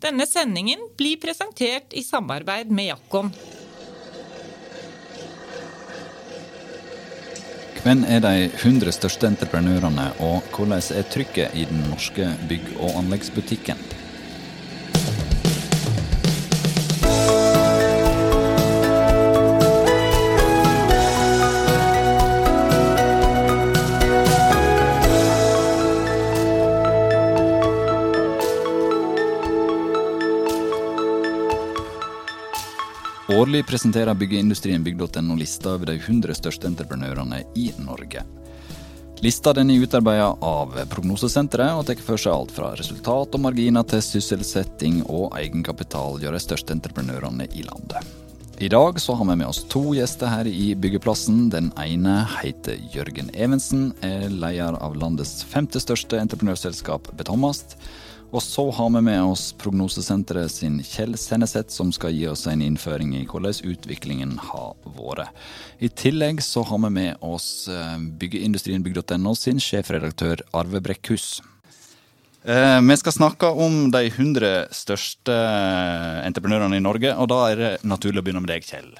Denne sendingen blir presentert i samarbeid med Jakkon. Hvem er de 100 største entreprenørene, og hvordan er trykket i den norske bygg- og anleggsbutikken? Årlig presenterer byggeindustrien bygg.no lista over de 100 største entreprenørene i Norge. Lista den er utarbeidet av Prognosesenteret og tar for seg alt fra resultat og marginer til sysselsetting og egenkapital gjør de største entreprenørene i landet. I dag så har vi med oss to gjester her i Byggeplassen. Den ene heter Jørgen Evensen, er leder av landets femte største entreprenørselskap Betongmast. Og så har vi med oss Prognosesenteret sin Kjell Senneset, som skal gi oss en innføring i hvordan utviklingen har vært. I tillegg så har vi med oss byggeindustrienbygg.no sin sjefredaktør Arve Brekkhus. Eh, vi skal snakke om de 100 største entreprenørene i Norge, og da er det naturlig å begynne med deg, Kjell.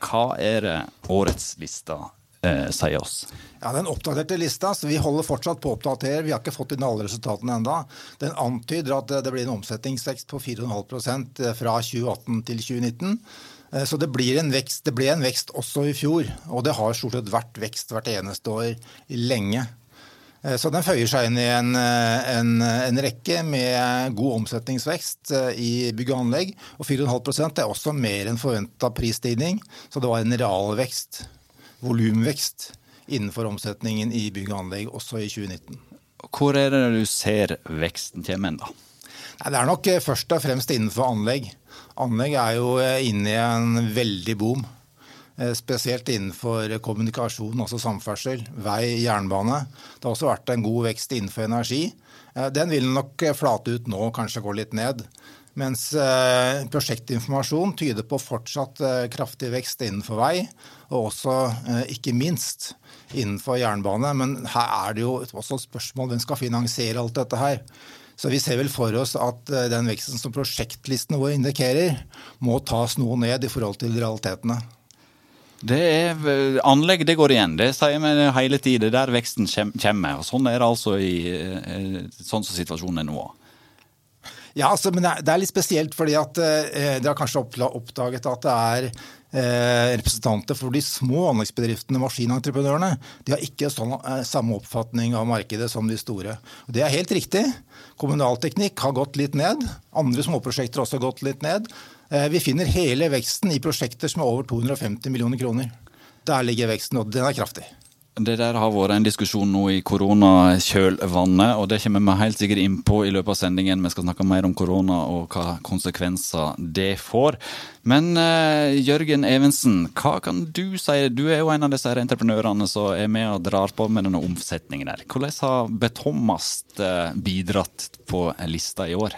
Hva er det årets lista eh, sier oss? Ja, Den oppdaterte lista, så vi holder fortsatt på å oppdatere. Vi har ikke fått inn alle resultatene enda. Den antyder at det blir en omsetningsvekst på 4,5% fra 2018 til 2019. Eh, Så det vekst. Det ble en vekst også i fjor, og det har stort sett vært vekst hvert eneste år lenge. Eh, Så den føyer seg inn i en, eh, en, en rekke med god omsetningsvekst eh, i bygg og anlegg. Og 4,5% er også mer enn forventa prisstigning, så det var en realvekst, volumvekst, innenfor omsetningen i bygg og anlegg også i 2019. Hvor er det du ser veksten kommer menn da? Nei, det er nok eh, først og fremst innenfor anlegg. Anlegg er jo eh, inne i en veldig boom. Eh, Spesielt innenfor kommunikasjon, altså samferdsel, vei, jernbane. Det har også vært en god vekst innenfor energi. Den vil nok flate ut nå, kanskje gå litt ned. Mens eh, prosjektinformasjon tyder på fortsatt eh, kraftig vekst innenfor vei, og også, eh, ikke minst, innenfor jernbane. Men her er det jo også et spørsmål hvem skal finansiere alt dette her. Så vi ser vel for oss at den veksten som prosjektlistene våre indikerer, må tas noe ned i forhold til realitetene. Det er Anlegg det går igjen, det sier vi hele tiden. Der veksten kommer. Og sånn er det altså i sånn som situasjonen er nå. Ja, altså, men det er- litt spesielt, fordi at eh, dere har kanskje oppdaget at det er eh, representanter for de små anleggsbedriftene, maskinentreprenørene. De har ikke sånn, eh, samme oppfatning av markedet som de store. Og det er helt riktig. Kommunalteknikk har gått litt ned. Andre småprosjekter har også gått litt ned. Eh, vi finner hele veksten i prosjekter som er over 250 millioner kroner. Der ligger veksten, og den er kraftig. Det der har vært en diskusjon nå i koronakjølvannet, og det kommer vi helt sikkert inn på i løpet av sendingen. Vi skal snakke mer om korona og hva konsekvenser det får. Men eh, Jørgen Evensen, hva kan du si? Du er jo en av disse entreprenørene som er med og drar på med denne omsetningen der. Hvordan har Betongmast eh, bidratt på lista i år?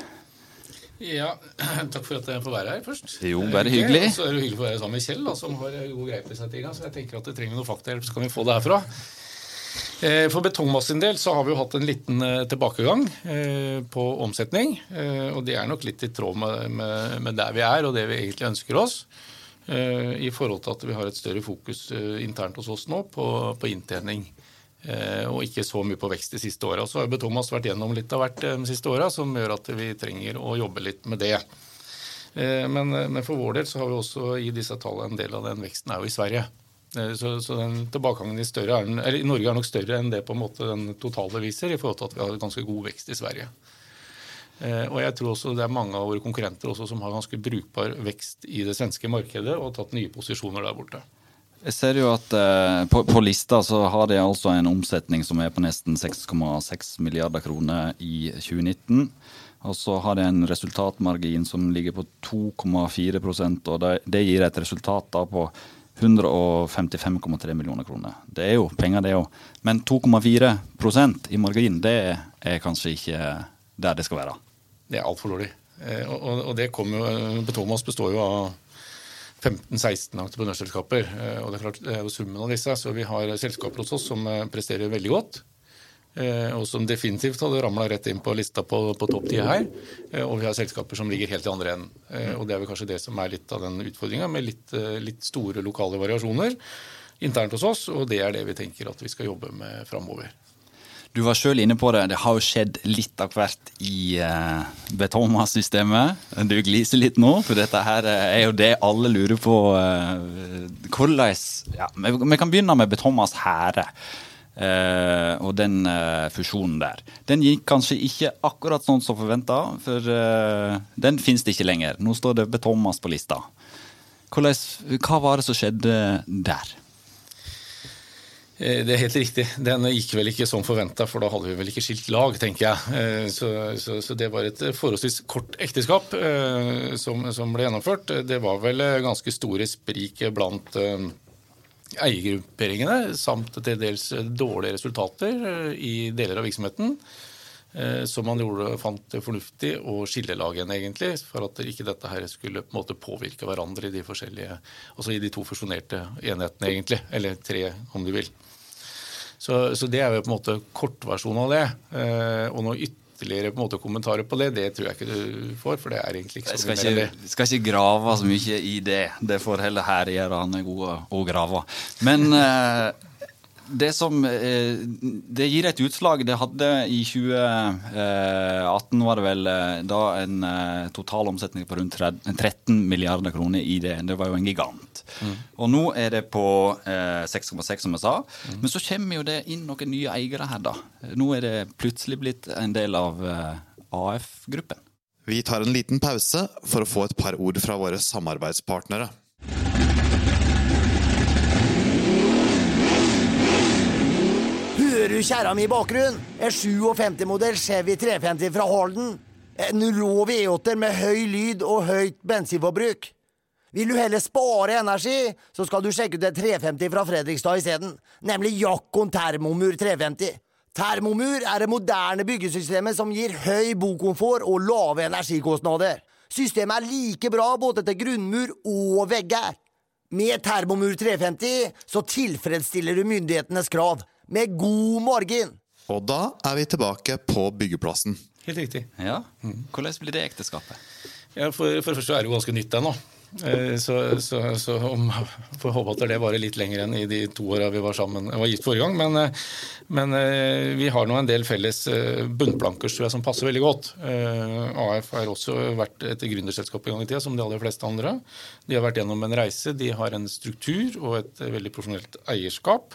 Ja, Takk for at jeg får være her først. Jo, Det bare hyggelig. Og så er det hyggelig å være sammen med Kjell, da, som har god greie på disse tinga. Så jeg tenker at det trenger noe faktahjelp, så kan vi få det herfra. Eh, For Betongmass sin del så har vi jo hatt en liten eh, tilbakegang eh, på omsetning. eh, Og det er nok litt i tråd med, med, med der vi er og det vi egentlig ønsker oss. eh, I forhold til at vi har et større fokus eh, internt hos oss nå på, på inntjening. Eh, Og ikke så mye på vekst de siste åra. Så har jo Thomas vært gjennom litt av hvert eh, de siste åra, som gjør at vi trenger å jobbe litt med det. Eh, Men, men for vår del så har vi også i disse tallene en del av den veksten er jo i Sverige. Så, så den tilbakegangen i, større er, eller i Norge er nok større enn det på en måte den totale viser, i forhold til at vi har ganske god vekst i Sverige. Og jeg tror også det er mange av våre konkurrenter som har ganske brukbar vekst i det svenske markedet og tatt nye posisjoner der borte. Jeg ser jo at eh, på, på lista så har de altså en omsetning som er på nesten 6,6 milliarder kroner i 2019. Og så har de en resultatmargin som ligger på 2,4 og det, det gir et resultat da på 155,3 millioner kroner. Det er jo penger, det òg. Men 2,4% i margin, det er kanskje ikke der det skal være. Det er altfor dårlig. Eh, Og, og- og det kommer jo, Thomas består jo av 15-16 entreprenørselskaper. eh, og Det er klart det er jo summen av disse. Så vi har selskaper hos oss som eh, presterer veldig godt. og som definitivt hadde ramla rett inn på lista på, på topp ti her. Og vi har selskaper som ligger helt i andre enden. Og det er vel kanskje det som er litt av den utfordringa, med litt, litt, store lokale variasjoner internt hos oss. Og det er det vi tenker at vi skal jobbe med framover. Du var sjøl inne på det. Det har jo skjedd litt av hvert i uh, Betoma-systemet. Du gliser litt nå, for dette her er jo det alle lurer på. Uh, hvordan ja, Vi kan begynne med Betomas hære. Uh, og den uh, fusjonen der. Den gikk kanskje ikke akkurat sånn som forventa, for uh, den finnes det ikke lenger. Nå står det Betomas på lista. Hvordan, hva var det som skjedde der? Eh, det er helt riktig. Den gikk vel ikke som forventa, for da hadde vi vel ikke skilt lag, tenker jeg. Eh, så, så, så det var et forholdsvis kort ekteskap eh, som, som, ble gjennomført. Det var vel ganske store sprik blant eiergrupperingene, samt til dels dårlige resultater i deler av virksomheten. Som man gjorde, fant det fornuftig å skille lagene, egentlig, for at ikke dette her skulle på en måte påvirke hverandre i de forskjellige, altså i de to fusjonerte enhetene, egentlig. Eller tre, om du vil. Så, så, det er jo på en måte kortversjonen av det. Eh, og noe ytterligere på en måte kommentarer på det, det tror jeg ikke du får. For det er egentlig ikke så mye det. Jeg skal ikke grave så mye i det. Det får heller her gode å grave. Men eh, det som eh, Det gir et utslag. Det hadde i 2018 var det vel eh, da en eh, total omsetning på rundt 13 milliarder kroner i det. Det var jo en gigant. Mm. Og nå er det på 6,6, som jeg sa. Mm. Men så kommer jo det inn noen nye eiere her, da. Nå er det plutselig blitt en del av AF-gruppen. Vi tar en liten pause for å få et par ord fra våre samarbeidspartnere. Hører du kjerra mi i bakgrunnen? En 57-modell Chevy 350 fra Halden. En rå V8-er med høy lyd og høyt bensinforbruk. Vil du heller spare energi, så skal du sjekke ut en 350 fra Fredrikstad isteden. Nemlig Jakkon Termomur 350. Termomur er det moderne byggesystemet som gir høy bokomfort og lave energikostnader. Systemet er like bra både til grunnmur og vegger. Med Termomur 350 så tilfredsstiller du myndighetenes krav med god morgen! Og da er vi tilbake på byggeplassen. Helt riktig. Ja. Hvordan blir det ekteskapet? Ja, for, for det første er det jo ganske nytt ennå. Eh, så, så, så om, får håpe at det varer litt lenger enn i de to åra vi var sammen var gitt forrige gang. Men, eh, men, eh, vi har nå en del felles bunnplanker tror jeg, som passer veldig godt. AF har også vært et gründerselskap i gang i tida, som de aller fleste andre. De har vært gjennom en reise. De har en struktur og et veldig profesjonelt eierskap.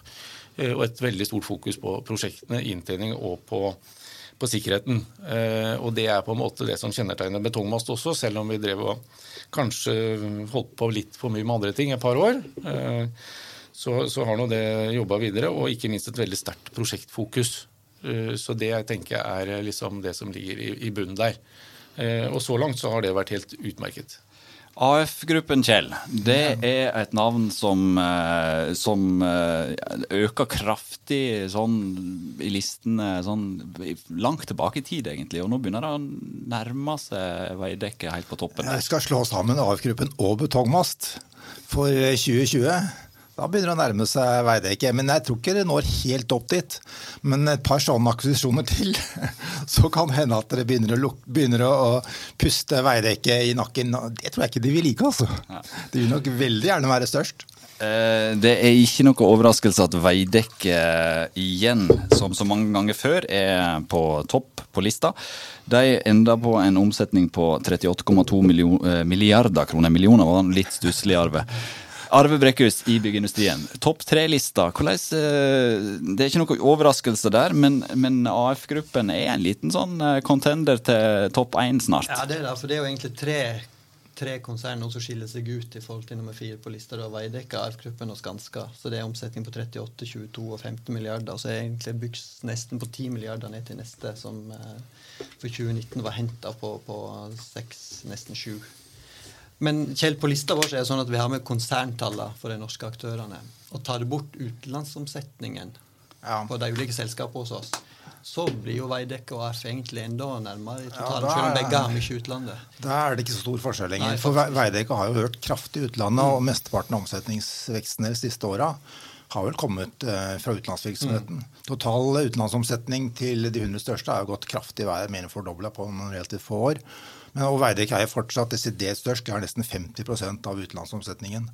Eh, og et veldig stort fokus på prosjektene, inntjening og på, på sikkerheten. Eh, og det er på en måte det som kjennetegner Betongmast også, selv om vi drev og kanskje holdt på litt for mye med andre ting et par år. Eh, så, så har nå det jobba videre, og ikke minst et veldig sterkt prosjektfokus. Så det jeg tenker er liksom det som ligger i, i bunnen der. Og så langt så har det vært helt utmerket. AF-gruppen, Kjell, det er et navn som, eh, som, eh, øker kraftig sånn i listene sånn langt tilbake i tid, egentlig. Og nå begynner det å nærme seg Veidekke helt på toppen. Jeg skal slå sammen AF-gruppen og Betongmast for 2020. Da begynner det å nærme seg Veidekke. Men jeg tror ikke det når helt opp dit. Men et par sånne akquisisjoner til, så kan det hende at dere begynner å, begynner å puste Veidekke i nakken. Det tror jeg ikke de vil like, altså. De vil nok veldig gjerne være størst. Eh, det er ikke noe overraskelse at Veidekke igjen, som så mange ganger før, er på topp på lista. De enda på en omsetning på 38,2 eh, milliarder kroner. Millioner var litt stusslig, Arve. Arve Brekkhus i byggeindustrien. Topp tre-lista. Eh, det er ikke noe overraskelse der, men, men AF-gruppen er en liten sånn eh, contender til topp én snart. Ja, det er det. For det er jo egentlig tre, tre konsern som skiller seg ut i forhold til nummer fire på lista. Da Veidekke, AF-gruppen og Skanska. Så det er omsetning på 38, 22 og 15 milliarder. Og så er egentlig byggs nesten på 10 milliarder ned til neste, som eh, for 2019 var henta på, på 6, nesten 7. Men Kjell, på lista vår er det sånn at vi har med konserntallene for de norske aktørene. Og tar bort utenlandsomsetningen ja. på de ulike selskapene hos oss, så blir jo Veidekke og AF egentlig enda nærmere i totalen, ja, selv om begge har mye utlandet. Da er det ikke så stor forskjell lenger. Nei, for Veidekke har jo hørt kraftig utlandet, og mesteparten av omsetningsveksten de siste åra har vel kommet eh, fra utenlandsvirksomheten. Total utenlandsomsetning til de 100 største har jo gått kraftig i været, mer enn fordobla på noen relativt få år. Men og Veidekke er fortsatt desidert størst, de har nesten 50% av utenlandsomsetningen.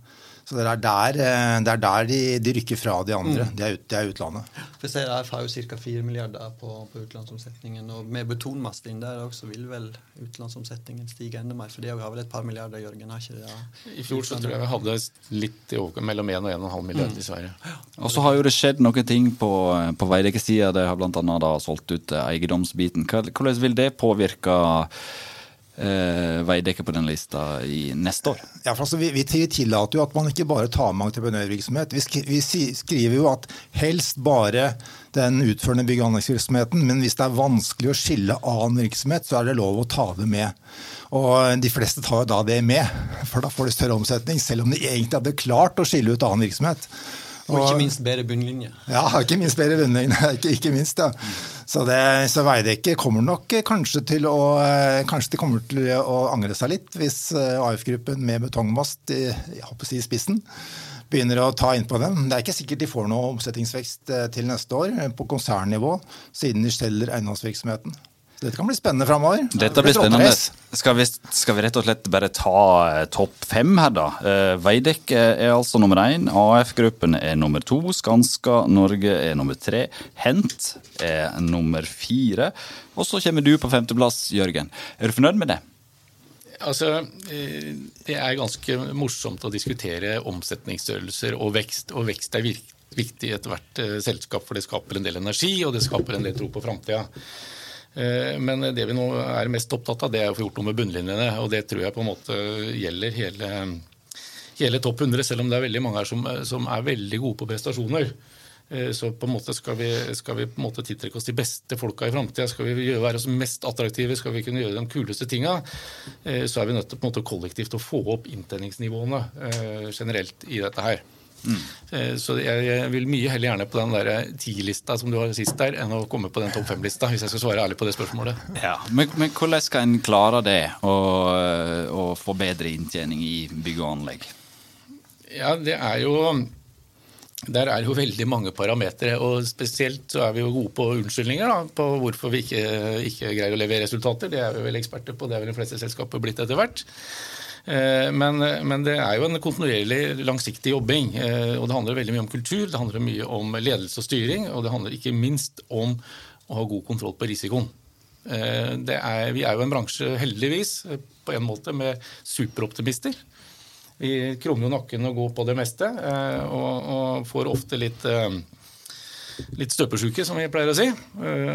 Så det er der, eh, det er der de, de, rykker fra de andre. Det, er, de er utlandet. For CRF har jo ca. 4 milliarder på, på, utenlandsomsetningen. Og med betonmast inn der også vil vel utenlandsomsetningen stige enda mer. For det har vel et par milliarder, Jørgen? har ikke det? Ja. I fjor så tror jeg vi hadde litt i overkant, mellom 1 og 1,5 milliarder mm. i Sverige. Og så har jo det skjedd noen ting på, på Veidekke-sida. De har bl.a. solgt ut eiendomsbiten. Hvordan vil det påvirke eh, Veidekke på den lista i neste år? Ja, for altså, vi, vi, tillater jo at man ikke bare tar med entreprenørvirksomhet. Vi, skri, vi, skriver jo at helst bare den utførende bygg- og anleggsvirksomheten, men hvis det er vanskelig å skille annen virksomhet, så er det lov å ta det med. Og De fleste tar jo da det med, for da får de større omsetning, selv om de egentlig hadde klart å skille ut annen virksomhet. Og ikke minst bedre bunnlinje. Ja, ikke minst bedre bunnlinje. Ikke, ikke, minst, ja. Så, det, så Veidekke kommer nok kanskje til å kanskje de kommer til å angre seg litt hvis eh, AF-gruppen med betongmast i, si, spissen begynner å ta innpå dem. Det er ikke sikkert de får noe omsetningsvekst eh, til neste år på konsernnivå, siden de selger eiendomsvirksomheten. Dette kan bli spennende framover. Dette blir spennende. Skal vi, skal vi, rett og slett bare ta eh, topp fem her, da? Veidek Veidekke er altså nummer én. AF-gruppen er nummer to. Skanska Norge er nummer tre. Hent er nummer fire. Og så kommer du på femteplass, Jørgen. Er du fornøyd med det? Altså, eh, Det er ganske morsomt å diskutere omsetningsstørrelser og vekst. Og vekst er viktig i ethvert selskap, for det skaper en del energi og det skaper en del tro på framtida. Eh, men det vi nå er mest opptatt av, det er å få gjort noe med bunnlinjene. Og det tror jeg på en måte gjelder hele, hele topp 100, selv om det er veldig mange her som, som er veldig gode på prestasjoner. Eh, så på en måte skal vi, skal vi på en måte tiltrekke oss de beste folka i framtida. Skal vi være oss mest attraktive, skal vi kunne gjøre de kuleste tinga, eh, så er vi nødt til på en måte kollektivt å få opp inntjeningsnivåene generelt i dette her. Mm. Så jeg vil mye heller gjerne på den ti-lista som du har sist der, enn å komme på den topp fem-lista, hvis jeg skal svare ærlig på det spørsmålet. Ja, Men, men hvordan skal en klare det, å få bedre inntjening i bygg og anlegg? Ja, det er jo der er jo veldig mange parametere, og spesielt så er vi jo gode på unnskyldninger da, på hvorfor vi ikke, ikke greier å levere resultater. Det er vi vel eksperter på, det er vel de fleste selskaper blitt etter hvert. Eh, men, men, det er jo en kontinuerlig langsiktig jobbing. Eh, og Det handler veldig mye om kultur, det handler mye om ledelse og styring, og det handler ikke minst om å ha god kontroll på risikoen. Eh, er, vi er jo en bransje, heldigvis, på en måte med superoptimister. Vi krummer jo nakken og går på det meste, og, og får ofte litt litt støpesjuke, som vi pleier å si.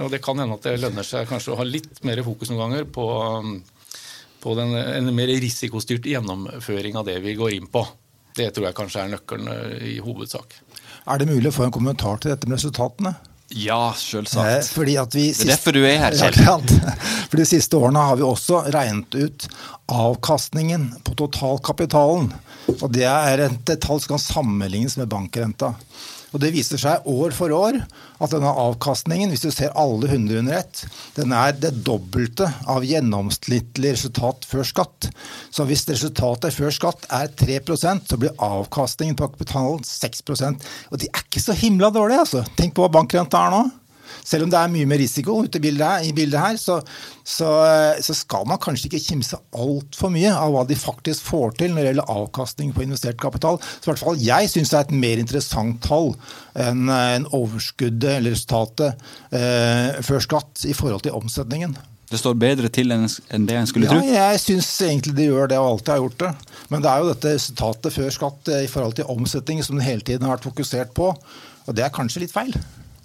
Og det kan hende at det lønner seg kanskje å ha litt mer fokus noen ganger på på den, en mer risikostyrt gjennomføring av det vi går inn på. Det tror jeg kanskje er nøkkelen eh, i hovedsak. Er det mulig å få en kommentar til dette med resultatene? Ja, selvsagt. Fordi at vi siste, det er derfor du er her, Kjell. For de siste årene har vi også regnet ut avkastningen på totalkapitalen. Og det er et tall som kan sammenlignes med bankrenta. Og Det viser seg år for år at denne avkastningen, hvis du ser alle 100 under ett, den er det dobbelte av gjennomsnittlig resultat før skatt. Så hvis resultatet før skatt er 3% så blir avkastningen på kapitalen 6% Og de er ikke så himla dårlige, altså. Tenk på hva bankrenta er nå. Selv om det er mye mer risiko ute i bildet, i bildet her, så, så, så, skal man kanskje ikke kimse altfor mye av hva de faktisk får til når det gjelder avkastning på investert kapital. Så i hvert fall jeg syns det er et mer interessant tall enn en overskuddet eller resultatet eh, før skatt i forhold til omsetningen. Det står bedre til enn det en skulle tro? Ja, jeg syns egentlig det gjør det, og alltid har gjort det. Men det er jo dette resultatet før skatt eh, i forhold til omsetning som det hele tiden har vært fokusert på. Og det er kanskje litt feil.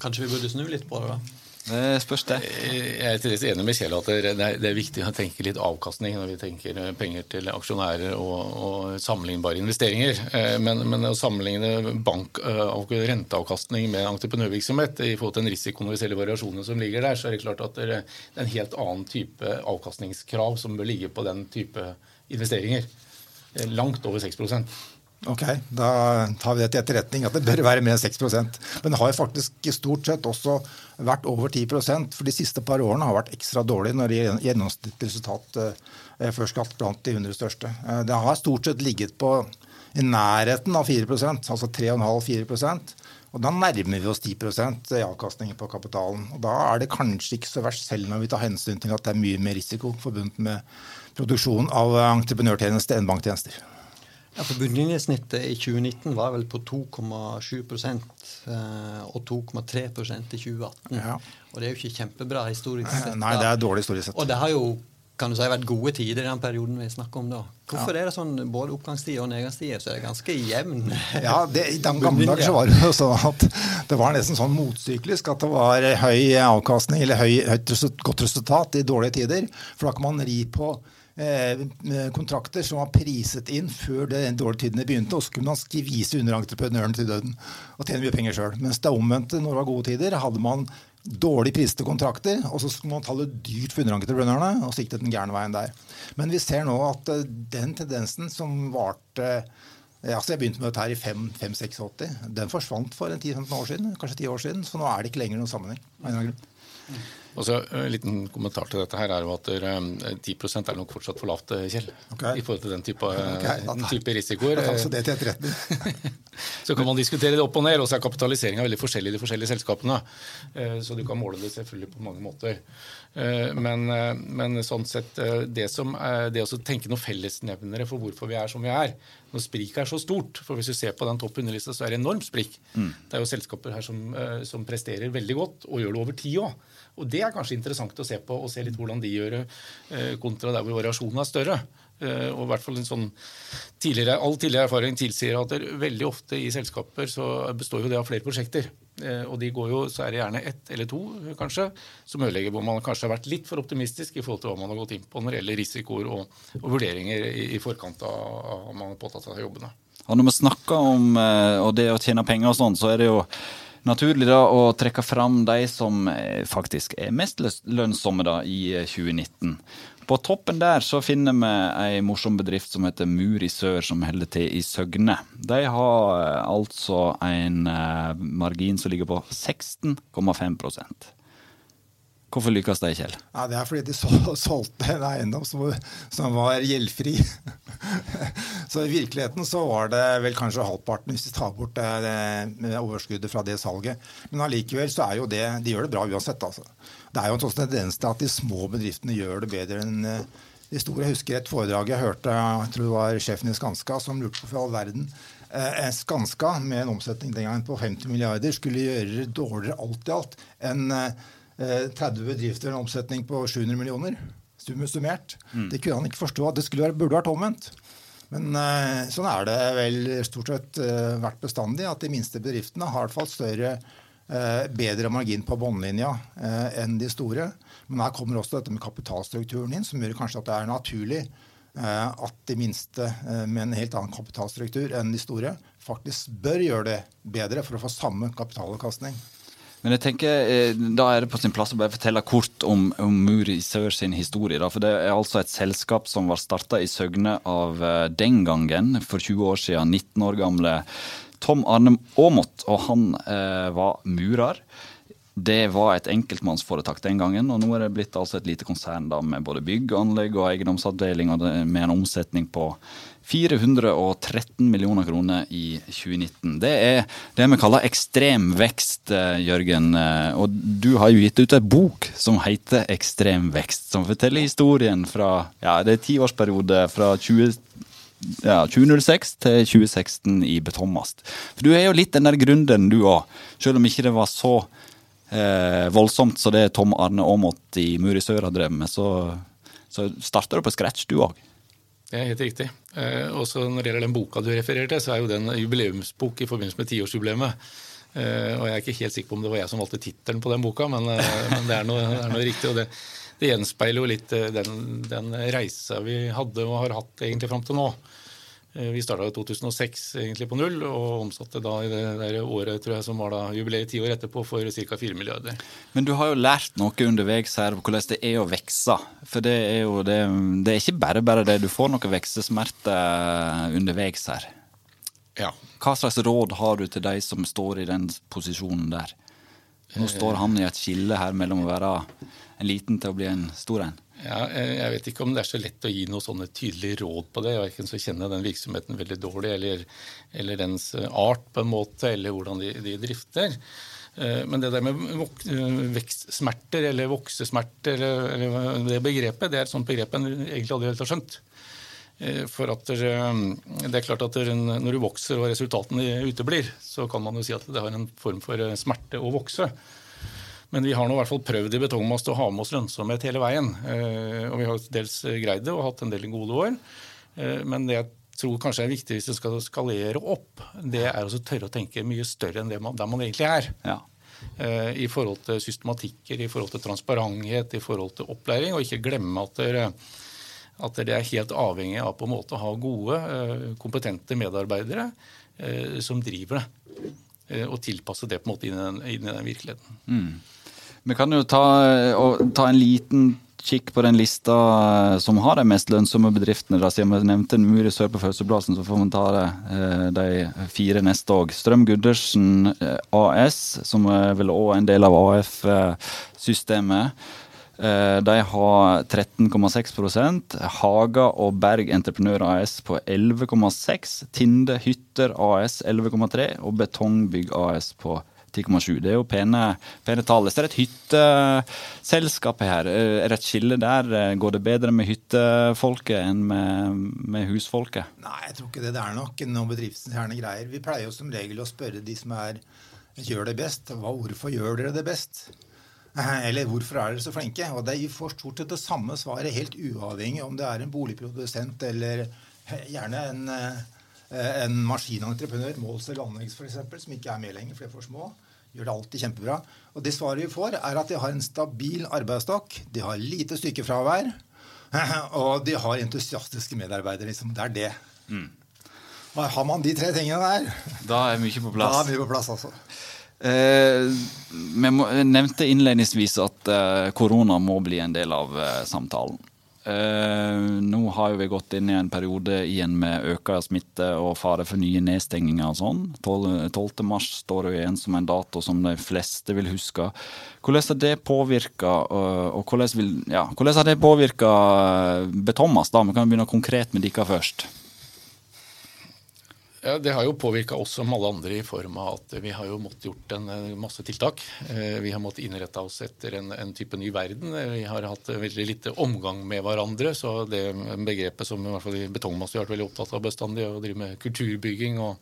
Kanskje vi burde snu litt på det? da? Det spørs det. Jeg er enig med Kjell at det er, viktig å tenke litt avkastning når vi tenker penger til aksjonærer og, og sammenlignbare investeringer. Eh, men, men, å sammenligne bank- eh, og renteavkastning med entreprenørvirksomhet i forhold til den risikoen og de variasjonene som ligger der, så er det klart at det er en helt annen type avkastningskrav som bør ligge på den type investeringer. Eh, langt over 6 Ok, Da tar vi det til etterretning at det bør være mer enn 6% Men det har faktisk stort sett også vært over 10% for de siste par årene har vært ekstra dårlig når det gjelder gjennomsnittlig resultat eh, før skatt blant de 100 største. Eh, det har stort sett ligget på i nærheten av 4% altså 3,5-4% Og Da nærmer vi oss 10 i avkastning på kapitalen. Og Da er det kanskje ikke så verst, selv når vi tar hensyn til at det er mye mer risiko forbundet med produksjon av entreprenørtjenester enn banktjenester. Ja, for Bunnlinjesnittet i 2019 var vel på 2,7 eh, og 2,3% i 2018. Ja. Og det er jo ikke kjempebra historisk sett. Nei, det er dårlig historisk sett. Og det har jo kan du si, vært gode tider i den perioden vi snakker om da. Hvorfor er det sånn både oppgangstider og nedgangstider så er det ganske jevn? Ja, det, I de gamle dager så var det jo sånn at det var nesten sånn motsyklisk at det var høy avkastning eller høy, høyt godt resultat i dårlige tider. For da kan man ri på kontrakter som var priset inn før de dårlige tidene begynte, og så kunne man skvise underentreprenøren til døden og tjene mye penger sjøl. Mens det omvendte når det var gode tider, hadde man dårlig priste kontrakter, og så skulle man ta det dyrt for underentreprenørene, og så gikk det den gærne veien der. Men vi ser nå at eh, den tendensen som varte ja, så Jeg begynte med dette her i 5-86. Den forsvant for 10-15 år siden, kanskje 10 år siden, så nå er det ikke lenger noen sammenheng. Og så En liten kommentar til dette her er jo at 10 er nok fortsatt for lavt, Kjell. Okay. I forhold til den type, okay, den type risikoer. Altså det til så kan man diskutere det opp og ned, og så er kapitaliseringa veldig forskjellig i de forskjellige selskapene. Så du kan måle det selvfølgelig på mange måter. Men, men sånn sett, det, som, det å tenke noen fellesnevnere for hvorfor vi er som vi er, når spriket er så stort For hvis du ser på den topp 100-lista, så er det enormt sprik. Mm. Det er jo selskaper her som, som presterer veldig godt, og gjør det over tid òg. Og Det er kanskje interessant å se på, og se litt hvordan de gjør det, eh, kontra der hvor variasjonen er større. Eh, og i hvert fall en sånn tidligere, All tidligere erfaring tilsier at det veldig ofte i selskaper så består jo det av flere prosjekter. Eh, og de går jo, så er det gjerne ett eller to kanskje, som ødelegger hvor man kanskje har vært litt for optimistisk i forhold til hva man har gått inn på når det gjelder risikoer og, og vurderinger i, i, forkant av om man har påtatt seg jobbene. Og når vi snakker om og det å tjene penger og sånn, så er det jo naturlig da å trekke fram de som eh, faktisk er mest lønnsomme da i 2019. Eh, På toppen der så finner vi ei morsom bedrift som heter Mur i Sør, som holder til i Søgne. De har eh, altså en margin som ligger på 16,5 Hvorfor lykkes de, Kjell? Ja, det er fordi de solgte en eiendom som, som var gjeldfri. så i virkeligheten så var det vel kanskje halvparten hvis vi tar bort det, det overskuddet fra det salget. Men allikevel så er jo det De gjør det bra uansett, altså. Det er jo en sånn tendens til at de små bedriftene gjør det bedre enn eh, de store. Jeg husker et foredrag jeg hørte, jeg tror det var sjefen i Skanska, som lurte på for all verden. Eh, Skanska med en omsetning den gangen på 50 milliarder skulle gjøre det dårligere alt i alt enn eh, 30 eh, bedrifter en omsetning på 700 millioner summert. Mm. Det kunne han ikke forstå. Det være, burde vært omvendt. Men uh, sånn er det vel stort sett uh, vært bestandig, at de minste bedriftene har i hvert fall større, bedre margin på båndlinja enn de store. Men her kommer også dette med kapitalstrukturen inn, som gjør kanskje at det er naturlig at de minste med en helt annen kapitalstruktur enn de store faktisk bør gjøre det bedre for å få samme kapitalavkastning. Men jeg tenker, eh, Da er det på sin plass å bare fortelle kort om, om Muri Sør sin historie. Da. For Det er altså et selskap som var starta i Søgne av eh, den gangen, for 20 år siden, 19 år gamle Tom Arne Aamodt. Og han eh, var murer. Det var et enkeltmannsforetak den gangen, og nå er det blitt altså et lite konsern da, med både bygg, anlegg og eiendomsavdeling, og med en omsetning på 413 millioner kroner i 2019. Det er det vi kaller ekstrem vekst, eh, Jørgen. Eh, og du har jo gitt ut en bok som heter Ekstrem vekst, som forteller historien fra ja, det er tiårsperiode fra 20, ja, 2006 til 2016 i Betommast. For du er jo litt den der gründeren du òg, selv om ikke det var så eh, voldsomt som det Tom Arne Aamodt i Muri Sør har drevet med, så, så starter du på scratch du òg. Det er helt riktig. Eh, også når det gjelder den boka du refererer til, så er jo den jubileumsbok i forbindelse med tiårsjubileet. Eh, og jeg er ikke helt sikker på om det var jeg som valgte tittelen på den boka, men, eh, men det, er noe, det, er noe, riktig. og det, det gjenspeiler jo litt den, den reisa vi hadde og har hatt egentlig fram til nå. Eh, vi starta i 2006 egentlig på null, og omsatte da i det året tror jeg, som var da jubileet ti år etterpå for ca. 4 milliarder. Men du har jo lært noe underveis her hvordan det er å vokse. For det er jo det, det er ikke bare bare det. Du får noe veksesmerte underveis her. Ja. Hva slags råd har du til de som står i den posisjonen der? Nå står han i et skille her mellom å være en liten til å bli en stor en. Ja, jeg vet ikke om det er så lett å gi noe sånne tydelige råd på det. Verken så kjenner jeg den virksomheten veldig dårlig, eller, eller dens art på en måte, eller hvordan de, de drifter. Men det der med vekstsmerter eller voksesmerter, eller det begrepet, det er et sånt begrep en egentlig aldri helt har skjønt. For at det er klart at Når du vokser og resultatene uteblir, så kan man jo si at det har en form for smerte å vokse. Men vi har nå i hvert fall prøvd i Betongmast å ha med oss lønnsomhet hele veien. Eh, og vi har dels greid det og hatt en del gode år. Eh, men det jeg tror kanskje er viktig hvis du skal skalere opp, det er å tørre å tenke mye større enn det man, der man egentlig er. Ja. Eh, I forhold til systematikker, i forhold til transparenthet, i forhold til opplæring. Og ikke glemme at dere at det er helt avhengig av på en måte å ha gode, kompetente medarbeidere som driver det. Og tilpasse det på en måte inn i den, inn i den virkeligheten. Mm. Vi kan jo ta, ta, en liten kikk på den lista eh, som har de mest lønnsomme bedriftene. Da, siden vi nevnte Muri sør på Fauseplassen, så får vi ta det, eh, de fire neste òg. Strøm Guddersen eh, AS, som er vel òg en del av AF-systemet. De har 13,6% Haga og Berg Entreprenør AS på 11,6 Tinde Hytter AS 11,3 og Betongbygg AS på 11,3. 10,7. Det er jo pene, pene tall. Så er det et hytteselskap her. Er det et skille der? Går det bedre med hyttefolket enn med, med husfolket? Nei, jeg tror ikke det. Det er nok noen bedriftsinterne greier. Vi pleier jo som regel å spørre de som er, gjør det best. Hvorfor gjør dere det best? Eller hvorfor er dere så flinke? Og det får stort sett det samme svaret, helt uavhengig om det er en boligprodusent eller gjerne en en maskinentreprenør, Målsel Anleggs f.eks., som ikke er med lenger, for det er for små gjør det alltid kjempebra. Og det svaret vi får, er at de har en stabil arbeidsstokk, de har lite sykefravær, og de har entusiastiske medarbeidere. Liksom. Det er det. Mm. Har man de tre tingene der, da er mye på plass. Da er mye på plass altså. Eh, vi nevnte innledningsvis at eh, korona må bli en del av eh, samtalen. Nå har vi gått inn i en periode igjen med økt smitte og fare for nye nedstenginger og sånn. 12. 12. mars står jo igjen som en dato som de fleste vil huske. Hvordan har det påvirka og hvordan, vil, ja, hvordan har det påvirka Thomas? da? Vi kan begynne konkret med dere først. Ja, Det har jo påvirka oss som alle andre i form av at vi har jo måttet gjort en masse tiltak. Eh, vi har måttet innrette oss etter en, en, type ny verden. Vi har hatt veldig lite omgang med hverandre. Så det begrepet som i hvert fall i Betongmasse har vært veldig opptatt av bestandig, å drive med kulturbygging og,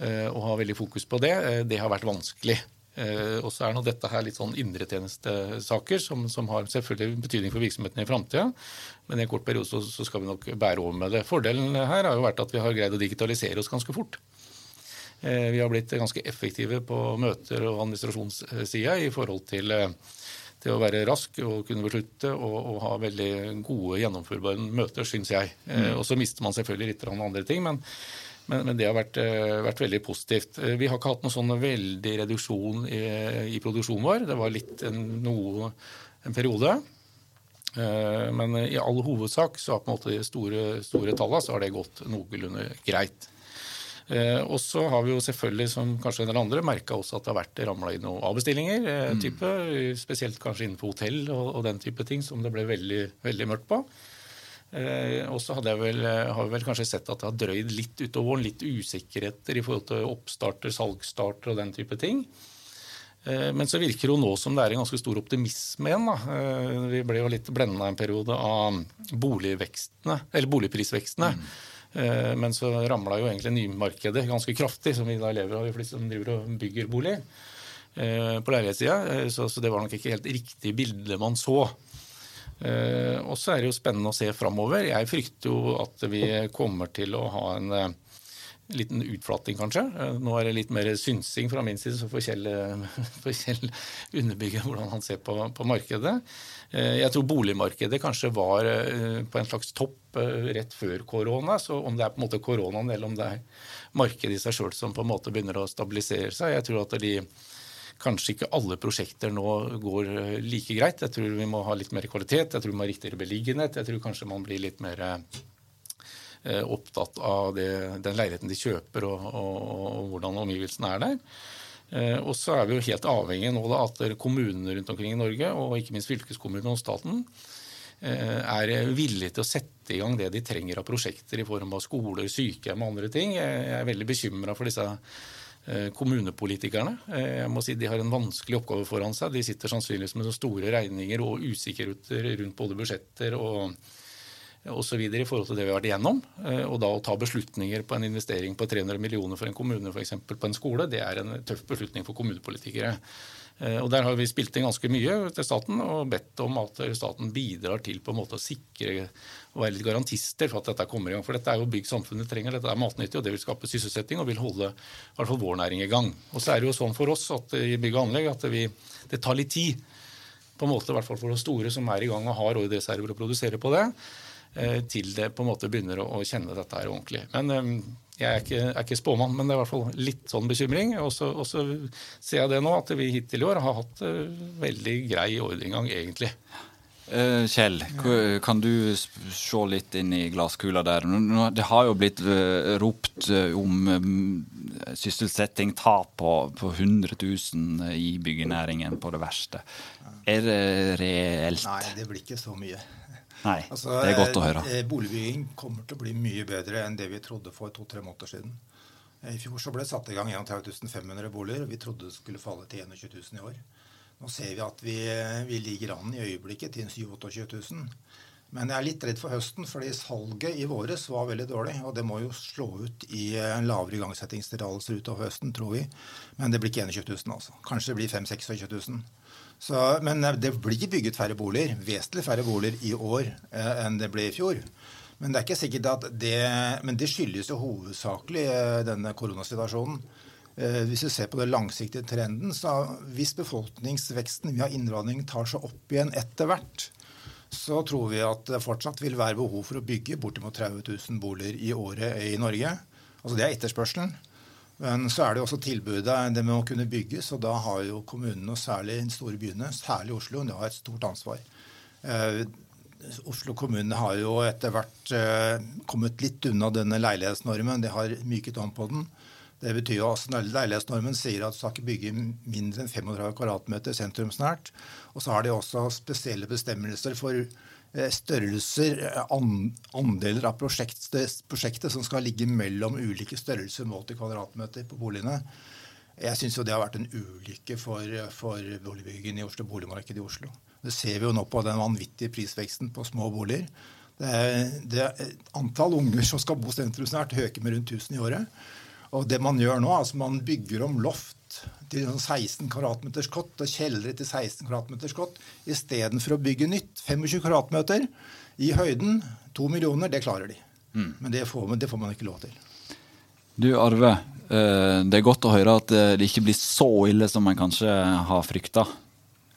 eh, og ha veldig fokus på det, eh, det har vært vanskelig. Eh, og så er nå dette her litt sånn indretjenestesaker som, som har selvfølgelig betydning for virksomheten i framtida. Men i en kort periode så, så, skal vi nok bære over med det. Fordelen her har jo vært at vi har greid å digitalisere oss ganske fort. Eh, vi har blitt ganske effektive på møter og administrasjonssida i forhold til, eh, til, å være rask og kunne beslutte og, og ha veldig gode gjennomførbare møter, syns jeg. Mm. Og så mister man selvfølgelig litt andre ting. men men, men det har vært, eh, vært, veldig positivt. Eh, vi har ikke hatt noen sånn veldig reduksjon i, i produksjonen vår. Det var litt en, noe, en periode. Eh, men i all hovedsak så har på en måte de store, store tallene så har det gått noenlunde greit. Og så har vi jo selvfølgelig, som kanskje en del andre, merka også at det har vært ramla inn noen avbestillinger. Mm. Type, spesielt kanskje innenfor hotell og, og, den type ting som det ble veldig, veldig mørkt på. Eh, og så har vi vel kanskje sett at det har drøyd litt utover, litt usikkerheter i forhold til oppstarter, salgsstarter og den type ting. Eh, men så virker det jo nå som det er en ganske stor optimisme igjen. Da. Eh, vi ble jo litt blenda en periode av boligprisvekstene. Mm. Men så ramla jo egentlig nymarkedet ganske kraftig, som vi da lever av, de som driver og bygger bolig på leilighetssida. Så det var nok ikke helt riktig bilde man så. Eh, og så er det jo spennende å se framover. Jeg frykter jo at vi kommer til å ha en eh, liten utflating, kanskje. Eh, nå er det litt mer synsing fra min side, så får Kjell, får Kjell underbygge hvordan han ser på, på, markedet. Jeg tror boligmarkedet kanskje var på en slags topp rett før korona. Så om det er på en måte koronaen eller om det er markedet i seg sjøl som på en måte begynner å stabilisere seg. Jeg tror at de kanskje ikke alle prosjekter nå går eh, like greit. Jeg tror vi må ha litt mer kvalitet, jeg tror vi må ha riktigere beliggenhet. Jeg tror kanskje man blir litt mer eh, opptatt av det, den leiligheten de kjøper og, og, og hvordan omgivelsene er der. Eh, og så er vi jo helt avhengige nå da at kommunene rundt omkring i Norge, og ikke minst fylkeskommunene og staten, er villige til å sette i gang det de trenger av prosjekter i form av skoler, sykehjem og andre ting. Jeg er veldig bekymra for disse kommunepolitikerne. Jeg må si De har en vanskelig oppgave foran seg. De sitter sannsynligvis med så store regninger og usikkerheter rundt både budsjetter og osv. i forhold til det vi har vært igjennom. Og da å ta beslutninger på en investering på 300 millioner for en kommune eksempel, på en skole, det er en tøff beslutning for kommunepolitikere. Eh, og Der har vi spilt inn ganske mye til staten og bedt om at staten bidrar til på en måte å sikre og være litt garantister for at dette kommer i gang. For dette er jo bygg samfunnet trenger, dette er matnyttig, og det vil skape sysselsetting og vil holde i hvert fall vår næring i gang. Og så er det jo sånn for oss at i bygg og anlegg at vi, det tar litt tid. På en måte, i hvert fall for de store som er i gang og har ordrereserver og produserer på det, eh, til det på en måte begynner å kjenne dette her ordentlig. Men eh, jeg er ikke, er ikke, spåmann, men det er i hvert fall litt sånn bekymring. Og så, ser jeg det nå, at vi hittil i år har hatt uh, veldig grei ordreinngang, egentlig. Uh, Kjell, kan du se litt inn i glasskula der? Det har jo blitt uh, ropt om um, sysselsetting, tap på, på 100 000 i byggenæringen på det verste. Er det reelt? Nei, det blir ikke så mye. Nei, altså, det er godt å høre. Eh, boligbygging kommer til å bli mye bedre enn det vi trodde for to-tre måneder siden. I fjor så ble det satt i gang 31 500 boliger, og vi trodde det skulle falle til 21 000 i år. Nå ser vi at vi, vi ligger an i øyeblikket til 27 000. Men jeg er litt redd for høsten, fordi salget i våres var veldig dårlig. Og det må jo slå ut i en lavere igangsettingstillatelser utover høsten, tror vi. Men det blir ikke 21 000, altså. Kanskje det blir 5 26 000. Så, men det blir bygget færre boliger, vesentlig færre boliger i år eh, enn det ble i fjor. Men det er ikke sikkert at det, men det skyldes jo hovedsakelig eh, denne koronasituasjonen. Eh, hvis vi ser på den langsiktige trenden, så hvis befolkningsveksten via innvandring tar seg opp igjen etter hvert, så tror vi at det fortsatt vil være behov for å bygge bortimot 30 000 boliger i året i Norge. Altså Det er etterspørselen. Men så er det også tilbudet, det med å kunne bygges. Og da har jo kommunene, og særlig de store byene, særlig Oslo, de har et stort ansvar. Eh, Oslo kommune har jo etter hvert eh, kommet litt unna denne leilighetsnormen. De har myket om på den. Det betyr jo at Leilighetsnormen sier at du skal ikke bygge mindre enn 35 kvadratmeter sentrumsnært. Og så har de også spesielle bestemmelser for størrelser, eh, andeler av prosjektet, prosjektet, som skal ligge mellom ulike størrelser målt i kvadratmeter på boligene. Jeg syns det har vært en ulykke for, for boligbyggingen i Oslo, boligmarkedet i Oslo. Det ser vi jo nå på den vanvittige prisveksten på små boliger. Det er, det er antall unger som skal bo sentrumsnært, øker med rundt 1000 i året. Og det man gjør nå, altså man bygger om loft til 16 kvadratmeters kott og kjellere til 16 kvadratmeters kott istedenfor å bygge nytt. 25 kvadratmeter i høyden, to millioner, det klarer de. Mm. Men det får, det får, man ikke lov til. Du Arve, eh, det er godt å høre at eh, det ikke blir så ille som man kanskje har frykta.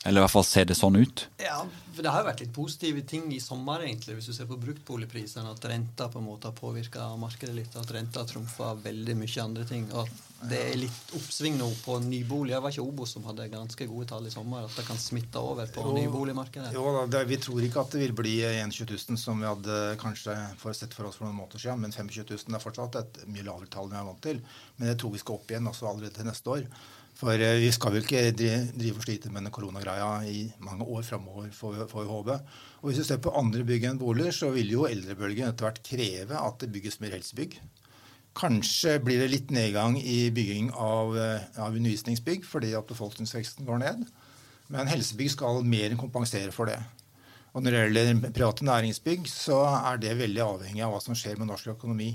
Eller i hvert fall ser det sånn ut. Ja, for Det har jo vært litt positive ting i sommer, egentlig, hvis du ser på bruktboligprisene. At renta på en måte har påvirka markedet litt. At renta trumfer veldig mye andre ting. Og at det er litt oppsving nå på nyboliger. Var ikke Obos som hadde ganske gode tall i sommer. At det kan smitte over på nyboligmarkedet. Jo, det, Vi tror ikke at det vil bli 21 000 som vi hadde kanskje sett for oss for noen måneder siden. Men 25 000 er fortsatt et mye lavere tall enn vi er vant til. Men jeg tror vi skal opp igjen også allerede til neste år. For eh, vi skal vel ikke drive og slite med den koronagreia i mange år framover, får vi håpe. Og hvis vi ser på andre bygg enn boliger, så vil jo eldrebølgen etter hvert kreve at det bygges mer helsebygg. Kanskje blir det litt nedgang i bygging av, eh, av undervisningsbygg fordi at befolkningsveksten går ned. Men helsebygg skal mer enn kompensere for det. Og når det gjelder private næringsbygg, så er det veldig avhengig av hva som skjer med norsk økonomi.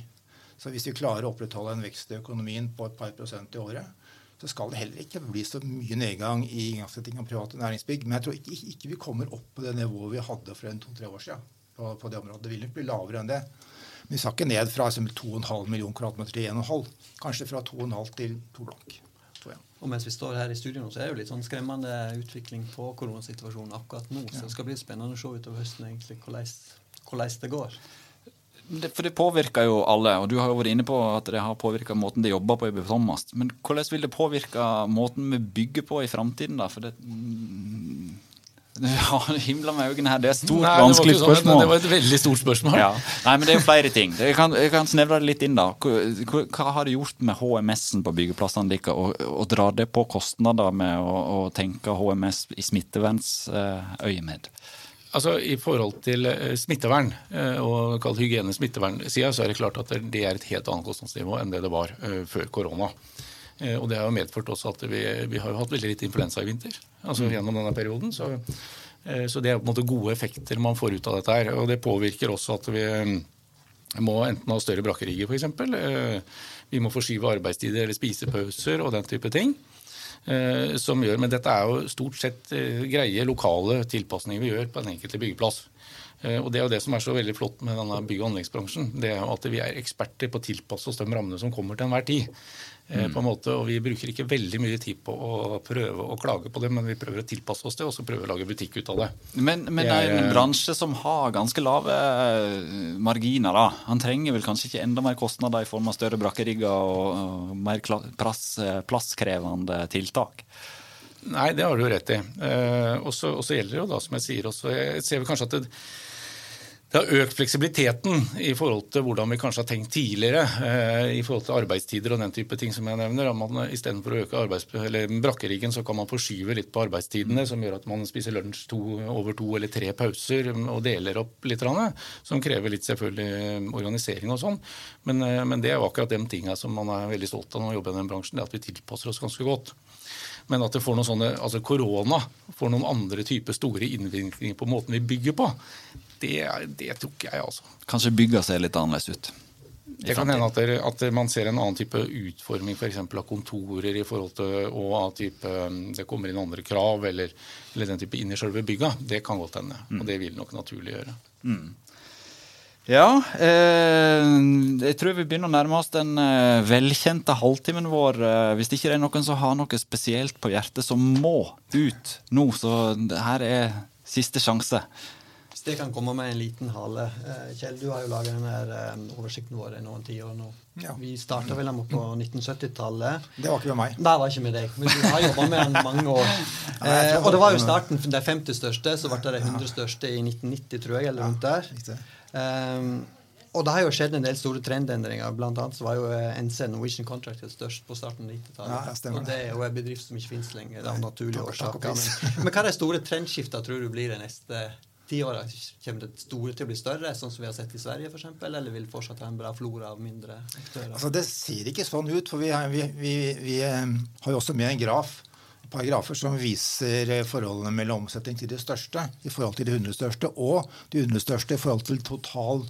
Så hvis vi klarer å opprettholde en vekst i økonomien på et par prosent i året, så skal det heller ikke bli så mye nedgang i igangsetting av private næringsbygg. Men jeg tror ikke, ikke, vi kommer opp på det nivået vi hadde for en to-tre år siden. På, på, det området. Det vil nok bli lavere enn det. Men vi skal ikke ned fra 2,5 millioner kvadratmeter til 1,5. Kanskje fra 2,5 til 2 blank. Og mens vi står her i studio nå, så er det jo litt sånn skremmende utvikling på koronasituasjonen akkurat nå. Så det skal bli spennende å se utover høsten egentlig hvordan, det går for det påvirker jo alle, og du har jo vært inne på at det har påvirka måten de jobber på i Thomas. Men hvordan vil det påvirke måten vi bygger på i framtiden, da? For det ja, himla med øynene her. Det er et stort, Nei, vanskelig sånn, spørsmål. Det var et veldig stort spørsmål. Ja. Nei, men det er jo flere ting. Jeg kan, jeg kan snevre det litt inn, da. Hva, hva har det gjort med HMS-en på byggeplassene deres, og, og dra det på kostnader med å, å tenke HMS i smittevernsøyemed? Altså I forhold til eh, smittevern eh, og kalt hygiene smittevernsida, så er det klart at det er et helt annet kostnadsnivå enn det det var eh, før korona. Og Det har jo medført også at vi, vi har jo hatt veldig litt influensa i vinter. altså mm. gjennom denne perioden. Så, så det er på en måte gode effekter man får ut av dette. her, og Det påvirker også at vi må enten ha større brakkerigger f.eks. Vi må forskyve arbeidstider eller spisepauser og den type ting. Eh, som gjør, Men dette er jo stort sett eh, greie lokale tilpasninger vi gjør på den enkelte byggeplass. Eh, og Det er jo det som er så veldig flott med denne bygg- og anleggsbransjen. det er jo At vi er eksperter på å tilpasse oss de rammene som kommer til enhver tid. Mm. på en måte, og Vi bruker ikke veldig mye tid på å prøve å klage på det, men vi prøver å tilpasse oss det og så prøver å lage butikk ut av det. Men, men det er en bransje som har ganske lave marginer, da. Han trenger vel kanskje ikke enda mer kostnader i form av større brakkerigger og, mer plass, plasskrevende tiltak? Nei, det har du rett i. Eh, og så gjelder det jo da, som jeg sier også Jeg ser vel kanskje at det, det har økt fleksibiliteten i forhold til hvordan vi kanskje har tenkt tidligere. Eh, I forhold til arbeidstider og den type ting som jeg nevner. Man, Istedenfor å øke arbeids, brakkeriggen, så kan man forskyve litt på arbeidstidene, som gjør at man spiser lunsj to, over to eller tre pauser og deler opp litt. Som krever litt selvfølgelig organisering og sånn. Men, eh, men, det er jo akkurat de tinga som man er veldig stolt av når man jobber i den bransjen. det At vi tilpasser oss ganske godt. Men at det får noen sånne, altså korona får noen andre typer store innvirkninger på måten vi bygger på, det, det tror ikke jeg, altså. Kanskje bygga ser litt annerledes ut? Det kan hende at, det, at, man ser en annen type utforming f.eks. av kontorer i forhold til, og at type, um, det kommer inn andre krav eller, eller den type inn i selve bygga. Det kan godt hende. Mm. Og det vil nok naturlig gjøre. Mm. Ja, eh, jeg tror vi begynner å nærme oss den eh, velkjente halvtimen vår. Eh, hvis ikke det er noen som har noe spesielt på hjertet som må ut nå, så her er siste sjanse. Hvis det kan komme med en liten hale. Eh, Kjell, du har jo laga denne eh, oversikten vår i noen tiår nå. Ja. Vi starta vel på 1970-tallet. Det var ikke med meg. Det var ikke med deg. Men du har jobba med den mange år. Eh, og det var jo starten de 50 største, så ble det de 100 største i 1990, tror jeg, eller rundt der. Um, og det har jo skjedd en del store trendendringer. Blant annet så var jo NC Norwegian Contracted størst på starten av 90-tallet. Ja, og det er jo en bedrift som ikke finnes lenger. Det er naturlige årsaker. Men, men hva er de store trendskiftene tror du blir det neste ti åra kommer det store til å bli større, sånn som vi har sett i Sverige f.eks., eller vil fortsatt ha en bra flora av mindre aktører? Altså, det ser ikke sånn ut, for vi, vi, vi, vi eh, har jo også med en graf par grafer som viser eh, forholdene mellom omsetning til de største i forhold til de 100 største, og de 100 største i forhold til total,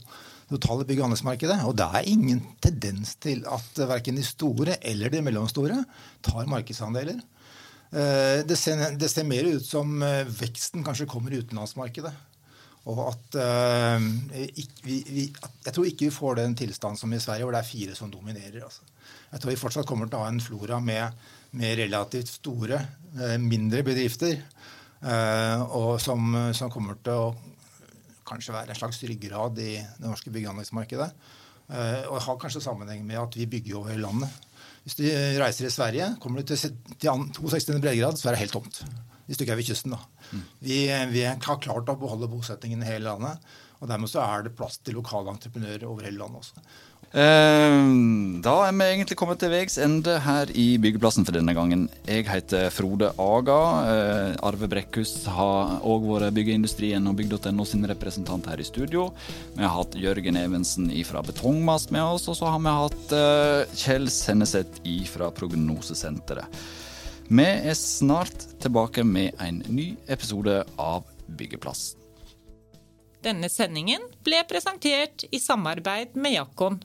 totale bygg- og anleggsmarkedet. Og det er ingen tendens til at verken de store eller de mellomstore tar markedsandeler. Eh, det ser, det ser, mer ut som veksten kanskje kommer i utenlandsmarkedet. Og at, uh, vi, vi, Jeg tror ikke vi får den tilstanden som i Sverige, hvor det er fire som dominerer. Altså. Jeg tror vi fortsatt kommer til å ha en flora med, med relativt store, uh, mindre bedrifter. Uh, og som, som, kommer til å kanskje være en slags ryggrad i det norske bygg- og anleggsmarkedet. og har kanskje sammenheng med at vi bygger over landet. Hvis du reiser i Sverige, kommer du til, til 62. breddegrad, så er det helt tomt hvis stykket ved kysten. da. Vi, vi, har klart å beholde bosettingen i hele landet. og Dermed så er det plass til lokale entreprenører over hele landet også. Eh, da er vi egentlig kommet til veis ende her i Byggeplassen for denne gangen. Jeg heter Frode Aga. Eh, Arve Brekkhus har òg vært Byggeindustrien og bygg.no sin representant her i studio. Vi har hatt Jørgen Evensen fra Betongmast med oss, og så har vi hatt eh, Kjell Senneset fra Prognosesenteret. Vi er snart tilbake med en ny episode av Byggeplass. Denne sendingen ble presentert i samarbeid med Jakon